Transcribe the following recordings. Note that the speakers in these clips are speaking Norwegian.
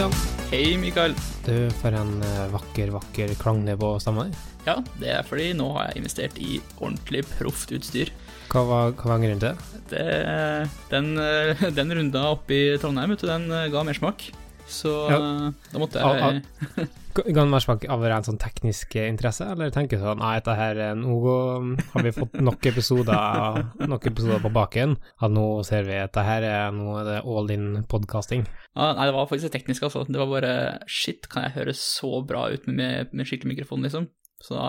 Kristian. Hei, Mikael. Du, for en eh, vakker, vakker klangnivå stemma di. Ja, det er fordi nå har jeg investert i ordentlig proft utstyr. Hva var, hva var grunnen til det? Det, den, eh, den runda oppe i Trondheim, vet du, den eh, ga mersmak. Så Ja. da måtte jeg Ga den mersmak av en sånn teknisk eh, interesse, eller tenker du sånn nei, dette her er Nå har vi fått nok episoder, nok episoder på baken, at nå ser vi at det her er nå er det all in podcasting. Ja, Nei, det var faktisk teknisk, altså. Det var bare Shit, kan jeg høre så bra ut med, med, med skikkelig mikrofon, liksom? Så da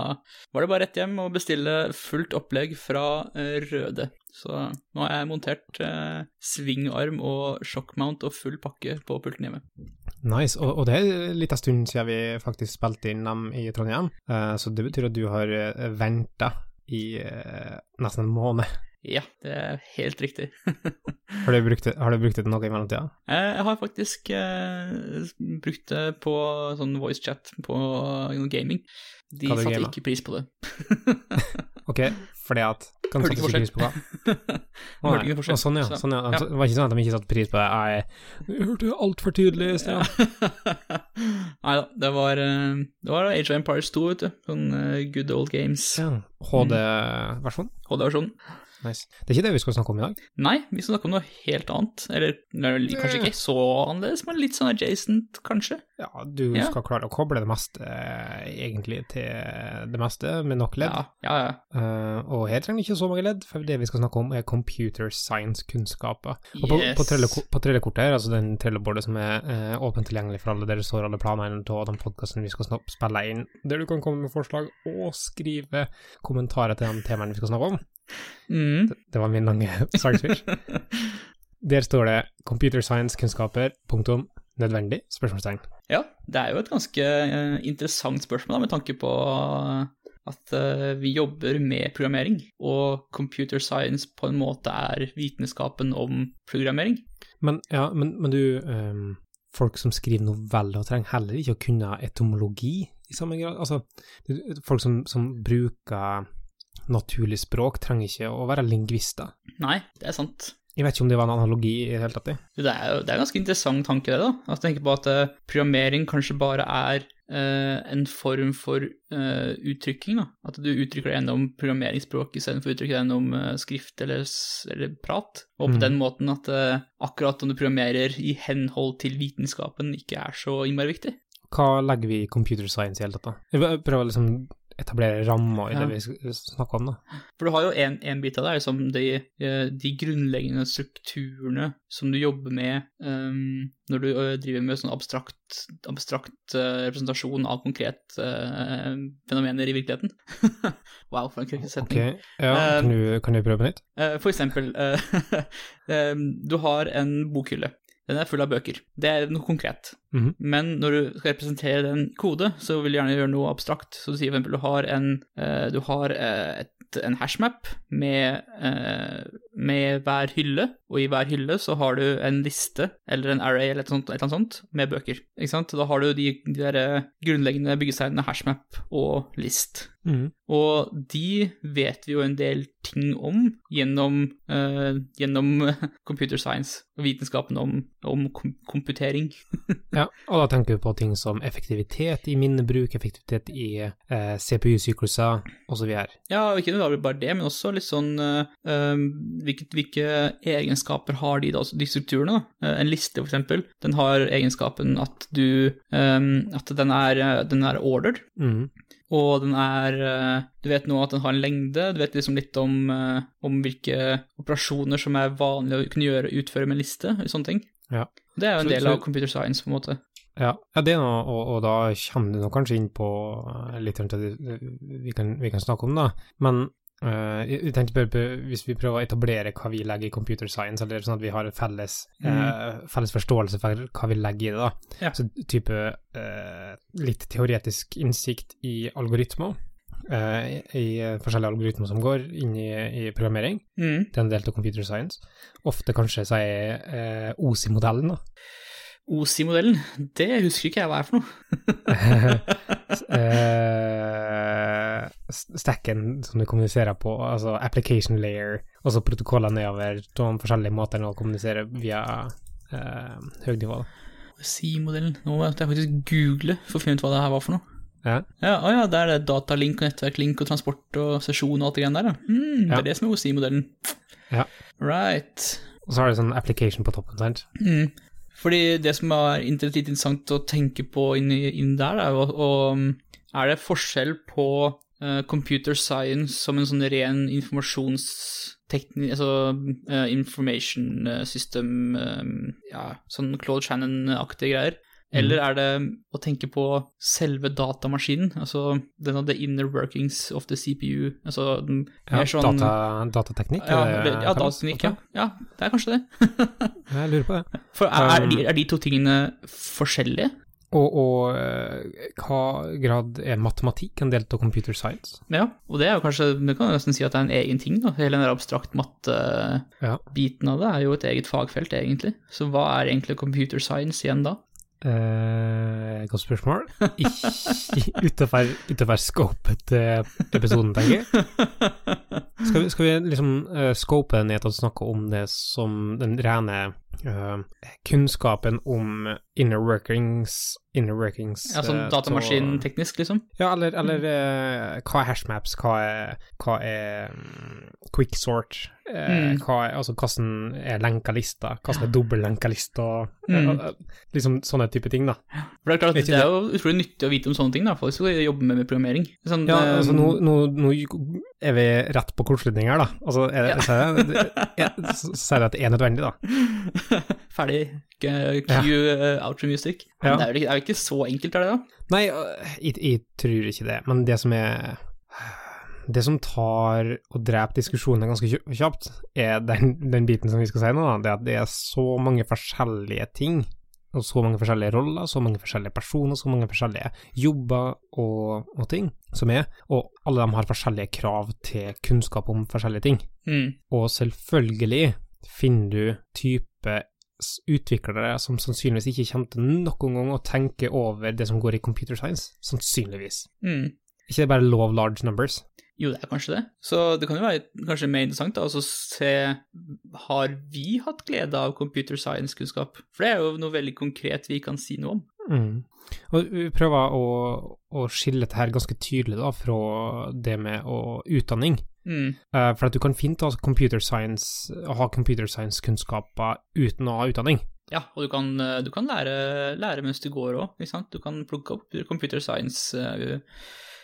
var det bare rett hjem og bestille fullt opplegg fra eh, Røde. Så nå har jeg montert eh, svingarm og shockmount og full pakke på pulten hjemme. Nice. Og, og det er litt av stund siden vi faktisk spilte inn dem i Trondheim, uh, så det betyr at du har uh, venta i uh, nesten en måned. Ja, det er helt riktig. Har du brukt har du brukt det til noe i mellomtida? Eh, Jeg har faktisk eh, brukt det på sånn voicechat på gaming. De satte gamet? ikke pris på det. Ok, fordi at Kan Hørte ikke forskjell. pris på hva? Å, Hørte ikke forskjell. Å, sånn, ja. Sånn, ja. ja. Det var ikke sånn at de ikke satte pris på det. Jeg, jeg hørte det altfor tydelig. Stian. Nei da, det var, eh, det var Age of Empires 2, vet du. Sånn eh, good old games. Ja. HD-versjon. HD-versjon. Nice. Det er ikke det vi skal snakke om i dag. Nei, vi skal snakke om noe helt annet. Eller kanskje ikke så annerledes, men litt sånn adjacent, kanskje. Ja, du Ja. skal klare å koble det meste, eh, egentlig, til det meste, med nok ledd. Ja, ja, ja. Uh, og her trenger vi ikke så mange ledd, for det vi skal snakke om, er computer science-kunnskaper. Og på, Yes. på, trelle- på trellekortet her, altså den trellebordet som er uh, åpent tilgjengelig for alle, der det står alle planene av den podkasten vi skal spille inn, der du kan komme med forslag og skrive kommentarer til de temaene vi skal snakke om. Mm. Det var min lange sangsvitsj. Der står det 'computer science-kunnskaper', punktum, nødvendig, spørsmålstegn. Ja, det er jo et ganske eh, interessant spørsmål da, med tanke på eh, at eh, vi jobber med programmering, og computer science på en måte er vitenskapen om programmering. Men, ja, men, men du, um, folk som skriver noveller trenger heller ikke å kunne etymologi i samme grad. Altså, folk som, som bruker naturlig språk trenger ikke å være lingvister. Nei, det er sant. Jeg vet ikke om det var en analogi i det hele tatt. Det er jo det er en ganske interessant tanke, det, da. At tenker på at eh, programmering kanskje bare er uh, en form for uh, uttrykking, da. At du uttrykker det gjennom programmeringsspråk istedenfor å uttrykke det gjennom skrift eller, eller prat. Og på Mm. den måten at akkurat om du programmerer i henhold til vitenskapen, ikke er så innmari viktig. Hva legger vi i computer science i hele tatt, da? Jeg prøver liksom etablere rammer i Ja. det vi snakker om, da. For du har jo en, en bit av det, liksom de, eh, de grunnleggende strukturene som du jobber med um, når du eh, driver med sånn abstrakt, abstrakt uh, representasjon av konkret uh, fenomener i virkeligheten. wow, for en kritisk Ok, Okay. ja, kan du, kan du prøve på nytt? Uh, For eksempel, du har en bokhylle. Den er full av bøker. Det er noe konkret. Mhm. Men når du skal representere den kode, så vil du gjerne gjøre noe abstrakt. Så du sier eksempel du har en, eh, du har eh, et, en hashmap med, eh, med hver hylle, og i hver hylle så har du en liste, eller en array eller et, sånt, eller annet sånt, med bøker. Ikke sant? Da har du de, de der eh, grunnleggende byggesteinene hashmap og list. Mm. Og de vet vi jo en del ting om gjennom, uh, gjennom computer science og vitenskapen om, om kom komputering. Ja, og da tenker vi på ting som effektivitet i minnebruk, effektivitet i uh, CPU-sykluser, osv. Ja, og ikke bare det, men også litt sånn uh, eh, hvilke, hvilke egenskaper har de, da, altså de strukturene? da? Eh, en liste, eksempel, den har egenskapen at du eh, At den er, eh, den er ordered. Mm. Og den er eh, Du vet nå at den har en lengde, du vet liksom litt om, om hvilke operasjoner som er vanlig å kunne gjøre, utføre med en liste, og sånne ting. Ja. Det er jo en del av computer science, på en måte. Ja, ja, det er noe, og, og da kommer du kanskje inn på litt rundt det vi kan, vi kan snakke om, da. Men eh, jeg tenkte bare på, hvis vi prøver å etablere hva vi legger i computer science, eller sånn at vi har en felles, eh, felles forståelse for hva vi legger i det, da. Ja. Så type uh, litt teoretisk innsikt i algoritmer. I eh, forskjellige algoritmer som går inn i, i programmering. Mm. Det er en del av computer science. Ofte kanskje så er eh, OSI-modellen, da. OSI-modellen, det husker ikke jeg hva er for noe. eh, stacken som du kommuniserer på, altså application layer, og så protokoller nedover de forskjellige måter å kommunisere via uh, høynivå. da. OSI-modellen. Nå må jeg faktisk google for å finne ut hva det her var for noe. Ja. Ja, å ja, det er det datalink og nettverklink og transport og sesjon og alt det greiene der, ja. Mm, det er det som er OSI-modellen. Ja. Right. Og så har du sånn application på toppen, sant? Mm. Fordi det som er litt interessant å tenke på inn, inn der, er jo og, um, Er det forskjell på uh, computer science som en sånn ren informasjonsteknikk Altså uh, information eh, system eh, Ja, sånn Claude Shannon-aktige greier. Eller er det å tenke på selve datamaskinen, altså den av the inner workings of the CPU, altså den Ja, sånn data, datateknikk? ja, det ja, datateknikk, ja. ja. Det er kanskje det. Jeg lurer på det. For er, er, Um, de, er de to tingene forskjellige? Og, og eh, hva grad er matematikk en del av computer science? Ja, og det er jo kanskje, du kan nesten si at det er en egen ting, da. Hele den der abstrakt matte-biten Ja. av det er jo et eget fagfelt, egentlig. Så hva er egentlig computer science igjen da? Eh, godt spørsmål. Utenfor, scopet til episoden, tenker jeg. Skal vi, skal vi liksom uh, scope den ned til å snakke om det som den rene uh, kunnskapen om inner workings Inner workings Ja, sånn datamaskinteknisk, liksom? Ja, eller, eller hva er hashmaps, hva er, hva er mm, quicksort, eh, Mm. hva er, altså hvordan er lenka lista, hvordan er dobbellenka lista, Mm. eh, eh, liksom sånne type ting, da. For det er klart, at det er jo utrolig nyttig å vite om sånne ting, da, for hvis du jobber med, med programmering. Sånn, Ja, eh, altså nå, nå, nå er vi rett på kortslutning her, da. Altså, er det, Ja. er er, er det at det er nødvendig, da. Ferdig. Q uh, outro music. Ja. Det er, jo ikke, ikke så enkelt, er det da? Nei, øh, jeg, jeg tror ikke det, men det som er Det som tar og dreper diskusjonene ganske kjapt, er den, den biten som vi skal si nå, da. Det at det er så mange forskjellige ting, og så mange forskjellige roller, så mange forskjellige personer, så mange forskjellige jobber og, og ting som er, og alle de har forskjellige krav til kunnskap om forskjellige ting. Mm. Og selvfølgelig finner du type utviklere som sannsynligvis ikke kommer til noen gang å tenke over det som går i computer science. Sannsynligvis. Mm. Ikke det bare law of large numbers. Jo, det er kanskje det. Så det kan jo være kanskje mer interessant da, å se Har vi hatt glede av computer science-kunnskap? For det er jo noe veldig konkret vi kan si noe om. Mm. Og vi prøver å, å skille dette her ganske tydelig da, fra det med å, utdanning. Mm. Uh, for at du kan fint ha computer science, ha computer science-kunnskaper uten å ha utdanning. Ja, og du kan, eh, du kan lære, lære mens du går òg, ikke sant? Du kan plukke opp computer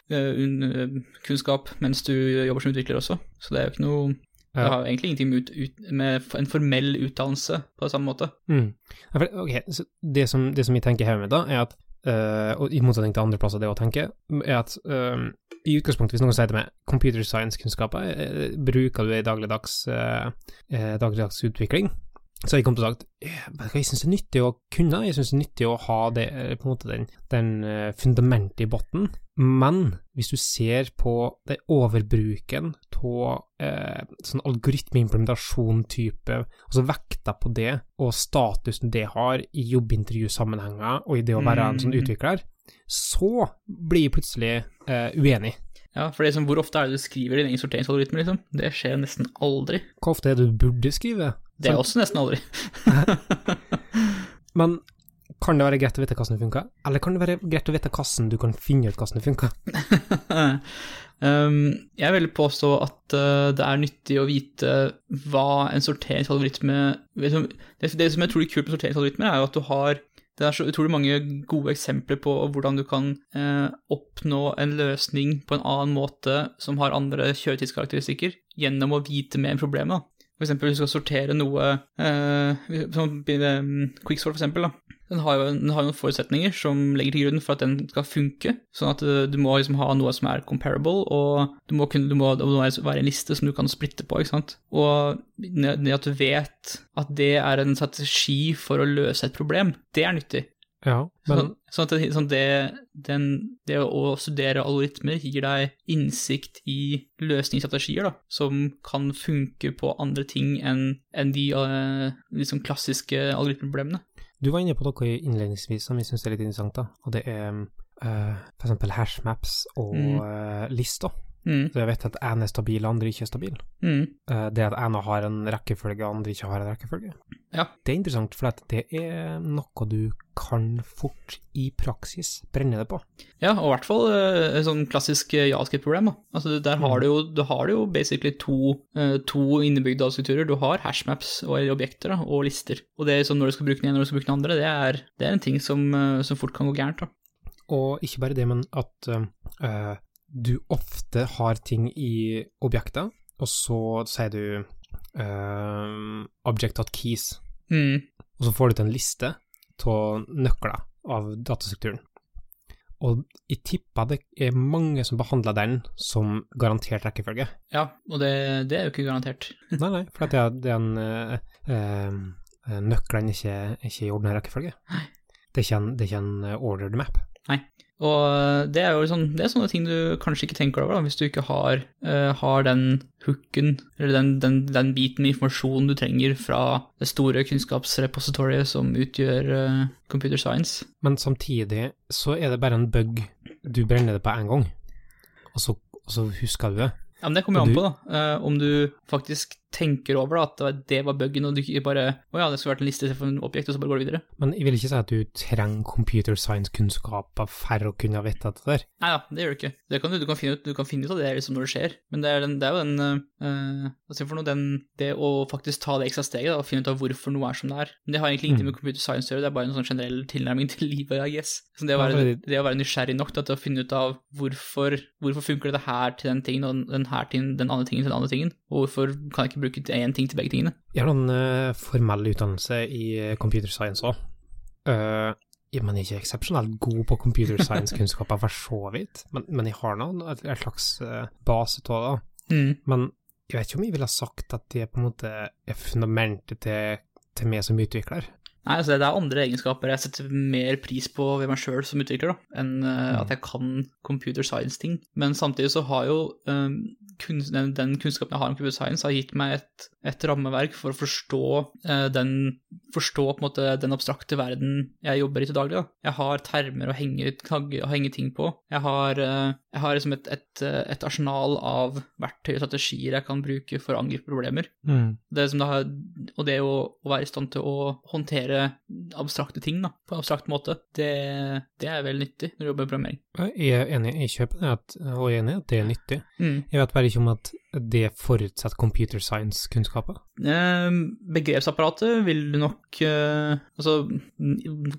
science-kunnskap mens du jobber som utvikler også. Så det er jo ikke noe Det har egentlig ingenting med, ut, ut, med en formell utdannelse på samme måte. Mm. Ja, ok, så det som, det som jeg tenker her med da, er at, Uh, og i motsetning til andre plasser det å tenke, er at eh, i utgangspunktet, hvis noen sier til meg computer science-kunnskaper, uh, bruker du det i dagligdags, uh, dagligdags utvikling, så jeg kommet til sagt, eh, jeg synes det er nyttig å kunne, jeg synes det er nyttig å ha det, eh, på en måte den, den eh, fundamentet i botten, men hvis du ser på det overbruken av eh, sånn algoritmeimplementasjon-type, altså vekta på det, og statusen det har i jobbintervjusammenhenger, og i det å være en sånn Mm. utvikler, så blir jeg plutselig eh, uenig. Ja, for det som, hvor ofte er det du skriver din egen sorteringsalgoritme, liksom? Det skjer nesten aldri. Hvor ofte er det du burde skrive? Det er også nesten aldri. Men kan det være greit å vite hvordan det funker, eller kan det være greit å vite hvordan du kan finne ut hvordan det funker? um, jeg vil påstå at uh, det er nyttig å vite hva en sorteringsalgoritme det, det som jeg tror er kult med sorteringsalgoritmer, er jo at du har det er så utrolig mange gode eksempler på hvordan du kan eh, oppnå en løsning på en annen måte som har andre kjøretidskarakteristikker, gjennom å vite mer om problemet. For eksempel hvis du skal sortere noe eh, som um, Quicksort, for eksempel. Da. Den har, jo, den har jo noen forutsetninger som legger til grunn for at den skal funke. Sånn at uh, du må liksom ha noe som er comparable, og du må, kunne, du må, det må være en liste som du kan splitte på. ikke sant? Og at du vet at det er en strategi for å løse et problem, det er nyttig. Ja, men Sånn, sånn at det, sånn det, den, det å studere algoritmer gir deg innsikt i løsningsstrategier da, som kan funke på andre ting enn en de uh, liksom klassiske algoritmeproblemene. du var inne på noe innledningsvis som vi syns er litt interessant, da, og det er uh, for eksempel hashmaps og Mm. uh, lister. Mm, Så jeg vet at én er stabil, andre ikke er stabil. mm, Eh, det at ene har en rekkefølge, andre ikke har en rekkefølge. Ja. Det er interessant, for det er noe du kan fort i praksis brenne det på. Ja, og i hvert fall eh, et sånn klassisk eh, JavaScript-problem. Altså, Der har Mm. du jo, du har jo basically to, eh, to innebygde strukturer. Du har hashmaps og objekter da, og lister. Og det er sånn når du skal bruke den ene og når du skal bruke den andre, det er, det er en ting som, eh, som fort kan gå gærent. da. Og ikke bare det, men at eh, du ofte har ting i objekter, og så sier du uh, object.keys, Mm. og så får du til en liste av nøkler av datastrukturen. Og jeg tipper det er mange som behandler den som garantert rekkefølge. Ja, og det, det er jo ikke garantert. Nei, nei, for det er, det er en eh, eh, Nøklene ikke, ikke i ordentlig rekkefølge. Det er ikke en, det er ikke en ordered map. Og det er jo sånn, det er sånne ting du kanskje ikke tenker over da, hvis du ikke har, uh, har den hooken, eller den, den, den biten med informasjon du trenger fra det store kunnskapsrepositoriet som utgjør uh, computer science. Men samtidig så er det bare en bug. Du brenner det på én gang, og så, og så husker du det. Ja, men det kommer jo an på, da. Uh, om du faktisk tenker over da, at det var- buggen, og du ikke bare Å ja, det skulle vært en liste for en objekt, og så bare går du videre. Men jeg vil ikke si at du trenger computer science-kunnskaper for å kunne vite det der. Nei da, det gjør du ikke. Det kan du, du, kan finne ut, du kan finne ut av det liksom når det skjer, men det er, den, det er jo den eh, Hva jeg for noe, den, det å faktisk ta det ekstra steget da, og finne ut av hvorfor noe er som det er. Men det har egentlig ingenting Mm. med computer science å gjøre, det er bare en sånn generell tilnærming til livet, I guess. Så det, å være, det å være nysgjerrig nok da, til å finne ut av hvorfor, hvorfor funker det her til den tingen, og den her tingen, den andre tingen til den andre tingen, og hvorfor kan jeg ikke bruke én ting til begge tingene? Jeg har noen uh, formell utdannelse i eh, computer science òg. Uh, men jeg er ikke eksepsjonelt god på computer science-kunnskaper for så vidt, men, men jeg har noen, et slags uh, base av det. Mm. Men jeg vet ikke om jeg ville sagt at det på en måte er fundamentet til, til meg som utvikler. Nei, altså det er andre egenskaper jeg setter mer pris på ved meg sjøl som utvikler, da, enn uh, at jeg kan computer science-ting. Men samtidig så har jo eh, kunst, den, den kunnskapen jeg har om computer science, har gitt meg et, et rammeverk for å forstå eh, den Forstå måte den abstrakte verden jeg jobber i til daglig. Da. Jeg har termer å henge, å henge ting på. Jeg har, eh, jeg har liksom et, et, et arsenal av verktøy og strategier jeg kan bruke for å angripe problemer. Det som det har, og det å, å være i stand til å håndtere abstrakte ting da, på en abstrakt måte, det, det er veldig nyttig når du jobber med programmering. Jeg er enig, jeg kjøper det, at, og jeg er enig i at det er nyttig. Mm. Jeg vet bare ikke om at det forutsetter computer science-kunnskaper. Eh, begrepsapparatet vil du nok eh, Altså,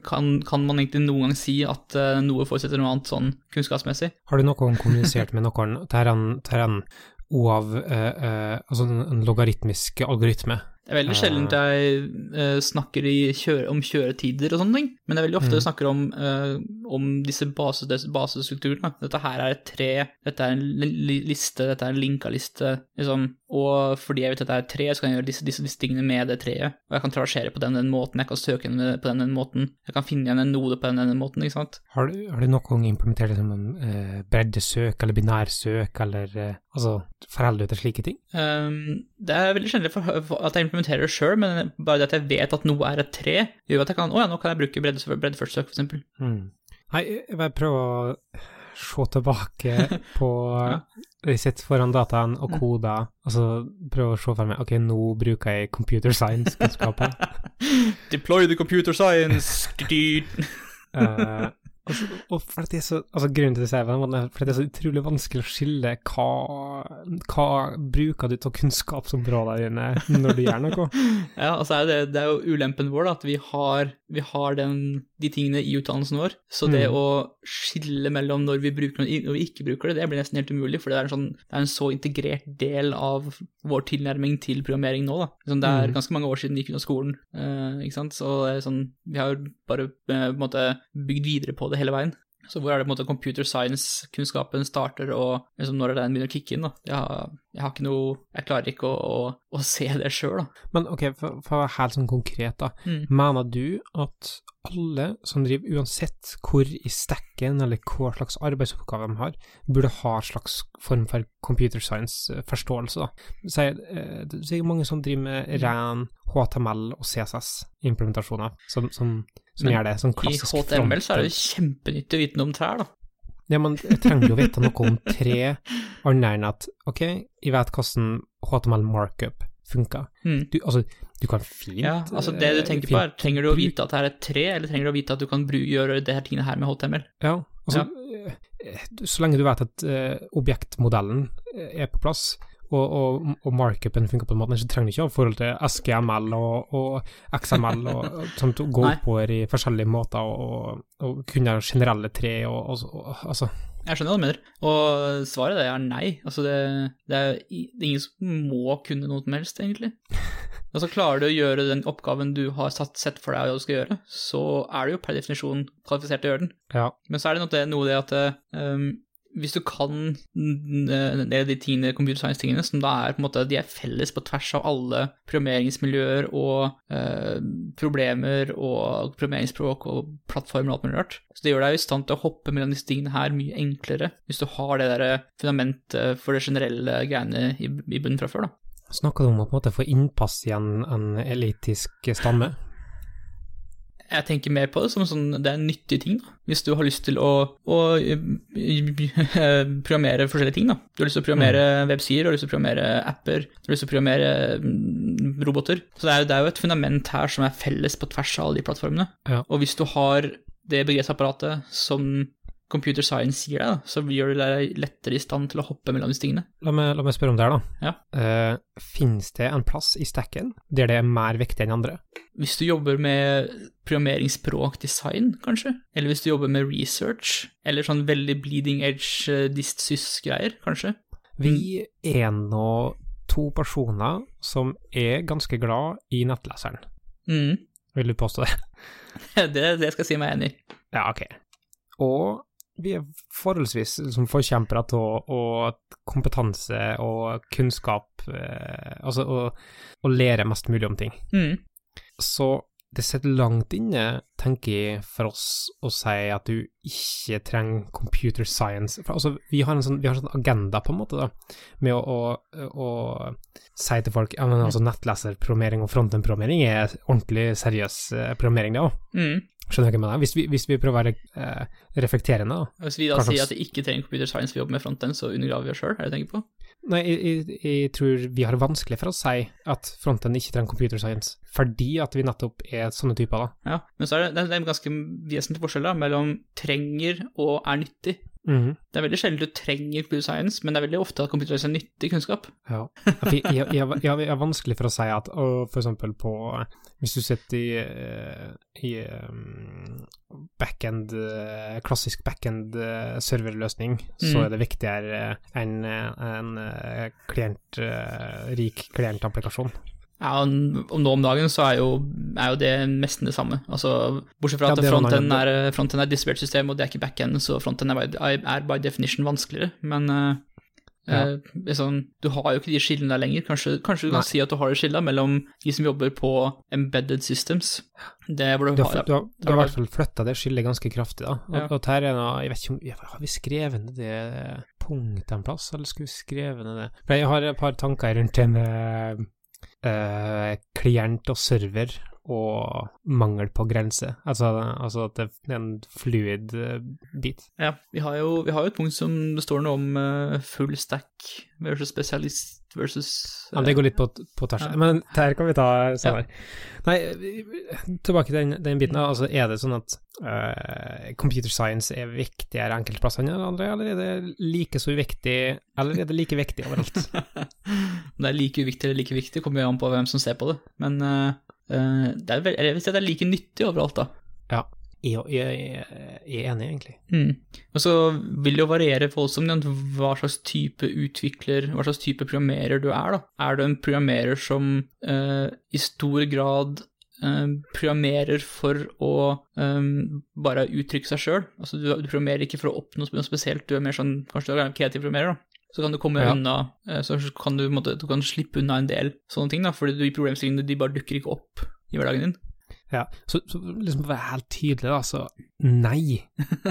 kan, kan man egentlig noen gang si at eh, noe forutsetter noe annet sånn kunnskapsmessig? Har du noen gang kommunisert med noen er er en OAV, eh, eh, altså en, en logaritmisk algoritme. Det er veldig sjelden jeg uh, snakker i kjøre, om kjøretider og sånne ting, men det er veldig ofte Mm. jeg snakker om, uh, om disse base, basestrukturene. Dette her er et tre, dette er en li li- liste, dette er en linka liste, liksom. Og fordi jeg vet at det er tre, så kan jeg gjøre disse, disse, disse tingene med det treet. Og jeg kan traversere på den den måten, jeg kan søke den på den den måten, jeg kan finne igjen en node på den den måten, ikke sant. Har du, har du noen gang implementert liksom eh, breddesøk eller binærsøk, eller eh, altså forholder du til slike ting? Um, det er veldig sjelden at jeg implementerer det sjøl, men bare det at jeg vet at noe er et tre, gjør at jeg kan Å ja, nå kan jeg bruke breddesøk bredde f.eks. Mm. Nei, jeg bare prøver å se tilbake på Jeg sitter foran dataen og koder, og så prøver å se for meg Ok, nå bruker jeg computer science-kunnskaper. Deploy the computer science! uh, og, og for det er så, altså Grunnen til det sier jeg, er for det er så utrolig vanskelig å skille hva, hva bruker du til kunnskapsområdene dine når du gjør noe. Ja, altså det, det er jo ulempen vår, da, at vi har, vi har den, de tingene i utdannelsen vår. Så det Mm. å skille mellom når vi bruker det og vi ikke bruker det, det blir nesten helt umulig, for det er en, sånn, det er en så integrert del av vår tilnærming til programmering nå. Da. Sånn, det er Mm. ganske mange år siden vi gikk av skolen, eh, ikke sant? så er sånn, vi har bare eh, på en måte bygd videre på det hele veien. Så hvor er det på en måte computer science-kunnskapen starter, og liksom når det den begynner å kicke inn? da? Jeg har, jeg har ikke noe Jeg klarer ikke å, å, å se det sjøl, da. Men ok, for, for å være helt sånn konkret, da. Mm. Mener du at alle som driver, uansett hvor i stekken eller hva slags arbeidsoppgave de har, burde ha en slags form for computer science-forståelse, da? Si, eh, det er mange som driver med ren HTML og CSS-implementasjoner, som, som, som Men gjør det. Sånn klassisk front. I HTML så er det jo kjempenyttig å vite noe om trær, da. Ja, men jeg trenger jo vite noe om tre, annet enn at ok, jeg vet hvordan HTML markup funker. Mm. Du, altså, du kan fint Ja, altså det du eh, tenker på er, trenger du å vite at det er et tre, eller trenger du å vite at du kan gjøre det her tingene her med HTML? Ja, altså, ja. så lenge du vet at uh, objektmodellen eh, er på plass, og, og, og markupen funker på den måten, så trenger du ikke ha forhold til SGML og, og XML og, og sånt, å gå oppover i forskjellige måter og, og kunne generelle tre og, altså Jeg skjønner hva du mener, og svaret det er nei. Altså det, det, er, det er ingen som må kunne noe som helst, egentlig. Altså Klarer du å gjøre den oppgaven du har satt, sett for deg hva du skal gjøre, så er du jo per definisjon kvalifisert til å gjøre den. Ja. Men så er det noe det, noe det at um, hvis du kan en del av de tingene, computer science-tingene, som da er på en måte, de er felles på tvers av alle programmeringsmiljøer og eh, problemer og programmeringsspråk og plattformer og alt mulig rart. Så det gjør deg i stand til å hoppe mellom disse tingene her mye enklere, hvis du har det der fundamentet for det generelle greiene i, i bunnen fra før, da. Snakker du om å på en måte få innpass i en, en elitisk stamme? Jeg tenker mer på det som sånn, det er en nyttig ting, da. Hvis du har lyst til å, å eh, programmere forskjellige ting, da. Du har lyst til å programmere websider, du har lyst til å programmere apper, du har lyst til å programmere mm, roboter. Så det er, jo- det er jo et fundament her som er felles på tvers av alle de plattformene. Ja. Og hvis du har det begrepsapparatet som computer science gir deg, så gjør det deg lettere i stand til å hoppe mellom disse tingene. La meg, la meg spørre om det her, da. Ja. Uh, Fins det en plass i stacken der det er mer viktig enn andre? Hvis du jobber med programmeringsspråk design, kanskje, eller hvis du jobber med research, eller sånn veldig bleeding edge uh, dist-sys-greier, kanskje. Vi er nå to personer som er ganske glad i nettleseren. Mm. Vil du påstå det? Det, det skal jeg si meg enig i. Ja, ok. Og vi er forholdsvis som forkjempere å, kompetanse og kunnskap, eh, altså å, å lære mest mulig om ting. Mm. Så det sitter langt inne, tenker jeg, for oss å si at du ikke trenger computer science. For, altså, vi har en sånn, vi har en sånn agenda, på en måte, da, med å, å, å si til folk ja, men altså nettleserprogrammering og frontend-programmering er ordentlig seriøs eh, programmering, det òg. Mm. Skjønner du hva jeg mener? Hvis vi, hvis vi prøver å være eh, reflekterende, da. Hvis vi da Kanskje- sier at vi ikke trenger computer science for å jobbe med frontend, så undergraver vi oss sjøl, er det det du tenker på? Nei, jeg, jeg, jeg tror vi har det vanskelig for å si at frontend ikke trenger computer science, fordi at vi nettopp er sånne typer, da. Ja, men så er det, det er en ganske vesentlig forskjell da, mellom trenger og er nyttig. Mhm. Det er veldig sjelden du trenger computer science, men det er veldig ofte at computer science er nyttig kunnskap. Ja. Jeg, jeg, jeg, jeg, jeg er vanskelig for å si at og for eksempel på Hvis du sitter i, eh, i um, backend, eh, klassisk backend-serverløsning, så Mm. er det viktigere enn eh, en eh, klient, eh, rik klientapplikasjon. Ja, og nå om dagen så er jo, er jo det nesten det samme. Altså, bortsett fra at ja, frontend er, front er distribuert system, og det er ikke backend, så frontend er, by- er by definition vanskeligere. Men eh, Ja. eh, sånn, du har jo ikke de skillene der lenger. Kanskje, kanskje du kan Nei. si at du har et skille mellom de som jobber på embedded systems. Det hvor du, Du har, du har, du har i hvert fall flytta det skillet ganske kraftig, da. Og, Ja. og er noe, jeg vet ikke om Har vi skrevet ned det punktet en plass, eller skulle vi skrevet ned det? For jeg har et par tanker rundt en med eh, klient og server og mangel på grense. Altså, altså at det er en fluid eh, bit. Ja, vi har, jo, vi har jo et punkt som det står noe om eh, full stack versus spesialist versus Ja, det går litt på, på tvers. Ja. Men der kan vi ta senere. Nei, tilbake til den, den biten. da. Altså, er det sånn at uh, computer science er viktigere enkelte plasser enn andre, eller er det like så uviktig, eller er det like viktig overalt? Det er like uviktig eller like viktig, kommer jo an på hvem som ser på det. Men eh, det er jeg vil si at det er like nyttig overalt, da. Ja, jeg, jeg, jeg er enig, egentlig. Mm. Og så vil det jo variere voldsomt hva slags type utvikler, hva slags type programmerer du er, da. Er du en programmerer som eh, i stor grad eh, programmerer for å eh, bare uttrykke seg sjøl? Altså du, du programmerer ikke for å oppnå noe spesielt, du er mer sånn kanskje du er kreativ programmerer, da. Så kan du komme Ja. unna, eh, så kan du, måtte, du kan slippe unna en del sånne ting, da, fordi de problemstillingene de bare dukker ikke opp i hverdagen din. Ja, så, så liksom for å være helt tydelig, da, så nei,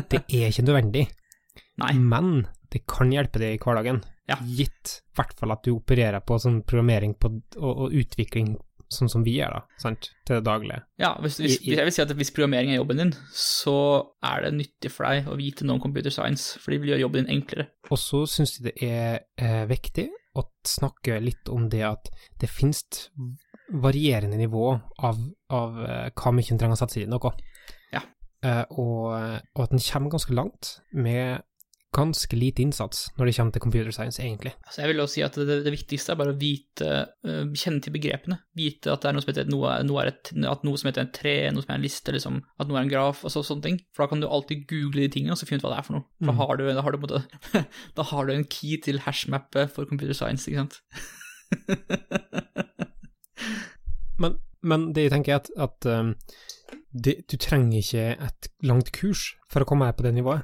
det er ikke nødvendig. Nei. Men det kan hjelpe deg i hverdagen, Ja. gitt i hvert fall at du opererer på sånn programmering på, og, og utvikling sånn som vi gjør, da, sant, til det daglige. Ja, hvis, hvis, jeg vil si at hvis programmering er jobben din, så er det nyttig for deg å vite noe om computer science, for de vil gjøre jobben din enklere. Og så syns jeg det er eh, viktig å snakke litt om det at det finnes varierende nivå av, av eh, hva mye en trenger å sette seg i noe. Ja. Eh, og, og at en kommer ganske langt med ganske lite innsats når det kommer til computer science, egentlig. Altså jeg vil også si at det, det viktigste er bare å vite, uh, kjenne til begrepene. Vite at det er noe som heter noe, noe er et, at noe som heter en tre, noe som er en liste, liksom, at noe er en graf, og så, sånne ting. For da kan du alltid google de tingene og så finne ut hva det er for noe. For Mm. da, har du, da, har du, måte- da har du en key til hashmappet for computer science, ikke sant? Men, men det jeg tenker er at, at um, det, du trenger ikke et langt kurs for å komme her på det nivået.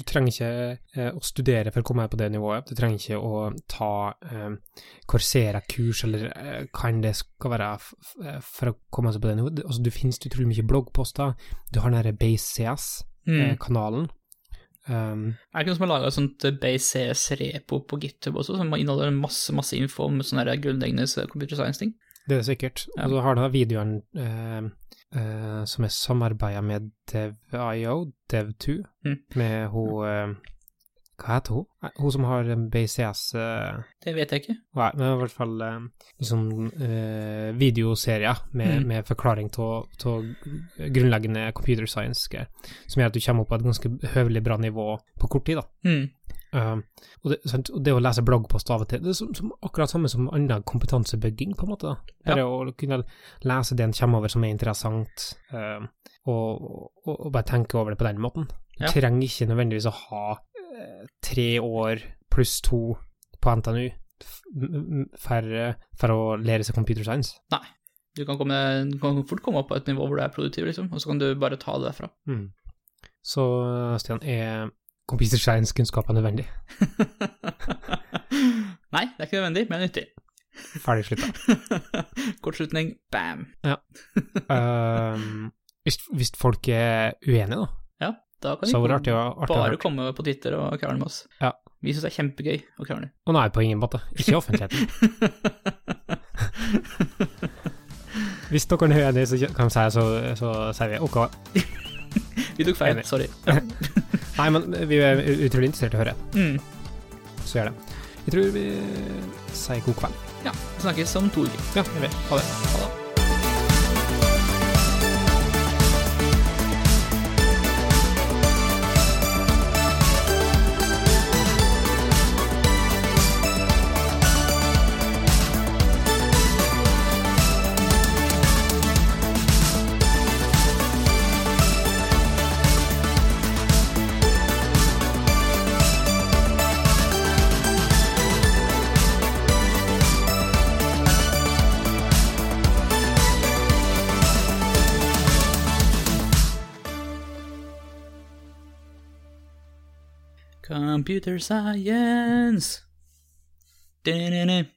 Du trenger ikke eh, å studere for å komme her på det nivået. Du trenger ikke å ta eh, Coursera-kurs eller eh, hva enn det skal være f for å komme seg på det nivået. Altså, du finnes utrolig mye bloggposter. Du har den derre BaseCS-kanalen. Um, Er det ikke noen som har laga et sånt Base CS-repo på GitHub også, som inneholder masse masse info om sånne grunnleggende computer science-ting? Det er sikkert. Ja. Og så har du videoen eh, eh, som er samarbeida med DevIO, Dev2, Mm. med hun eh, Hva heter hun? Nei, Hun som har BCS eh, Det vet jeg ikke. Nei, men i hvert fall eh, sånn eh, videoserier med, Mm. med forklaring av grunnleggende computer science-greier, som gjør at du kommer opp på et ganske høvelig bra nivå på kort tid, da. Mm. Um, og, det, og det å lese bloggpost av og til, det er som, som akkurat samme som annen kompetansebygging, på en måte. da. ja. å kunne lese det en kommer over som er interessant, uh, og, og, og bare tenke over det på den måten. Du Ja. trenger ikke nødvendigvis å ha uh, tre år pluss to på NTNU for, for å lære seg computer science. Du kan, komme, du kan fort komme opp på et nivå hvor du er produktiv, liksom, og så kan du bare ta det derfra. Mm. Så Stian, er computer science-kunnskaper nødvendig? Nei, det er ikke nødvendig, men nyttig. Ferdig slutta. Kortslutning, bam. Um, hvis, hvis folk er uenige, da, Ja, da kan de så var det komme- artig artig bare artig. komme på Twitter og krangle med oss. Ja. Vi syns det er kjempegøy å krangle. Og nei, på ingen måte. Ikke i offentligheten. Hvis dere er uenige, så kan vi si så, så sier vi ok. Vi tok feil, sorry. Nei, men vi er utrolig interessert i å høre, Mm. så gjør det. Jeg tror vi sier god kveld. Ja, vi snakkes om to uker. Ja, jeg vet. Ha det. Ha det. Computer science. Da-na-na.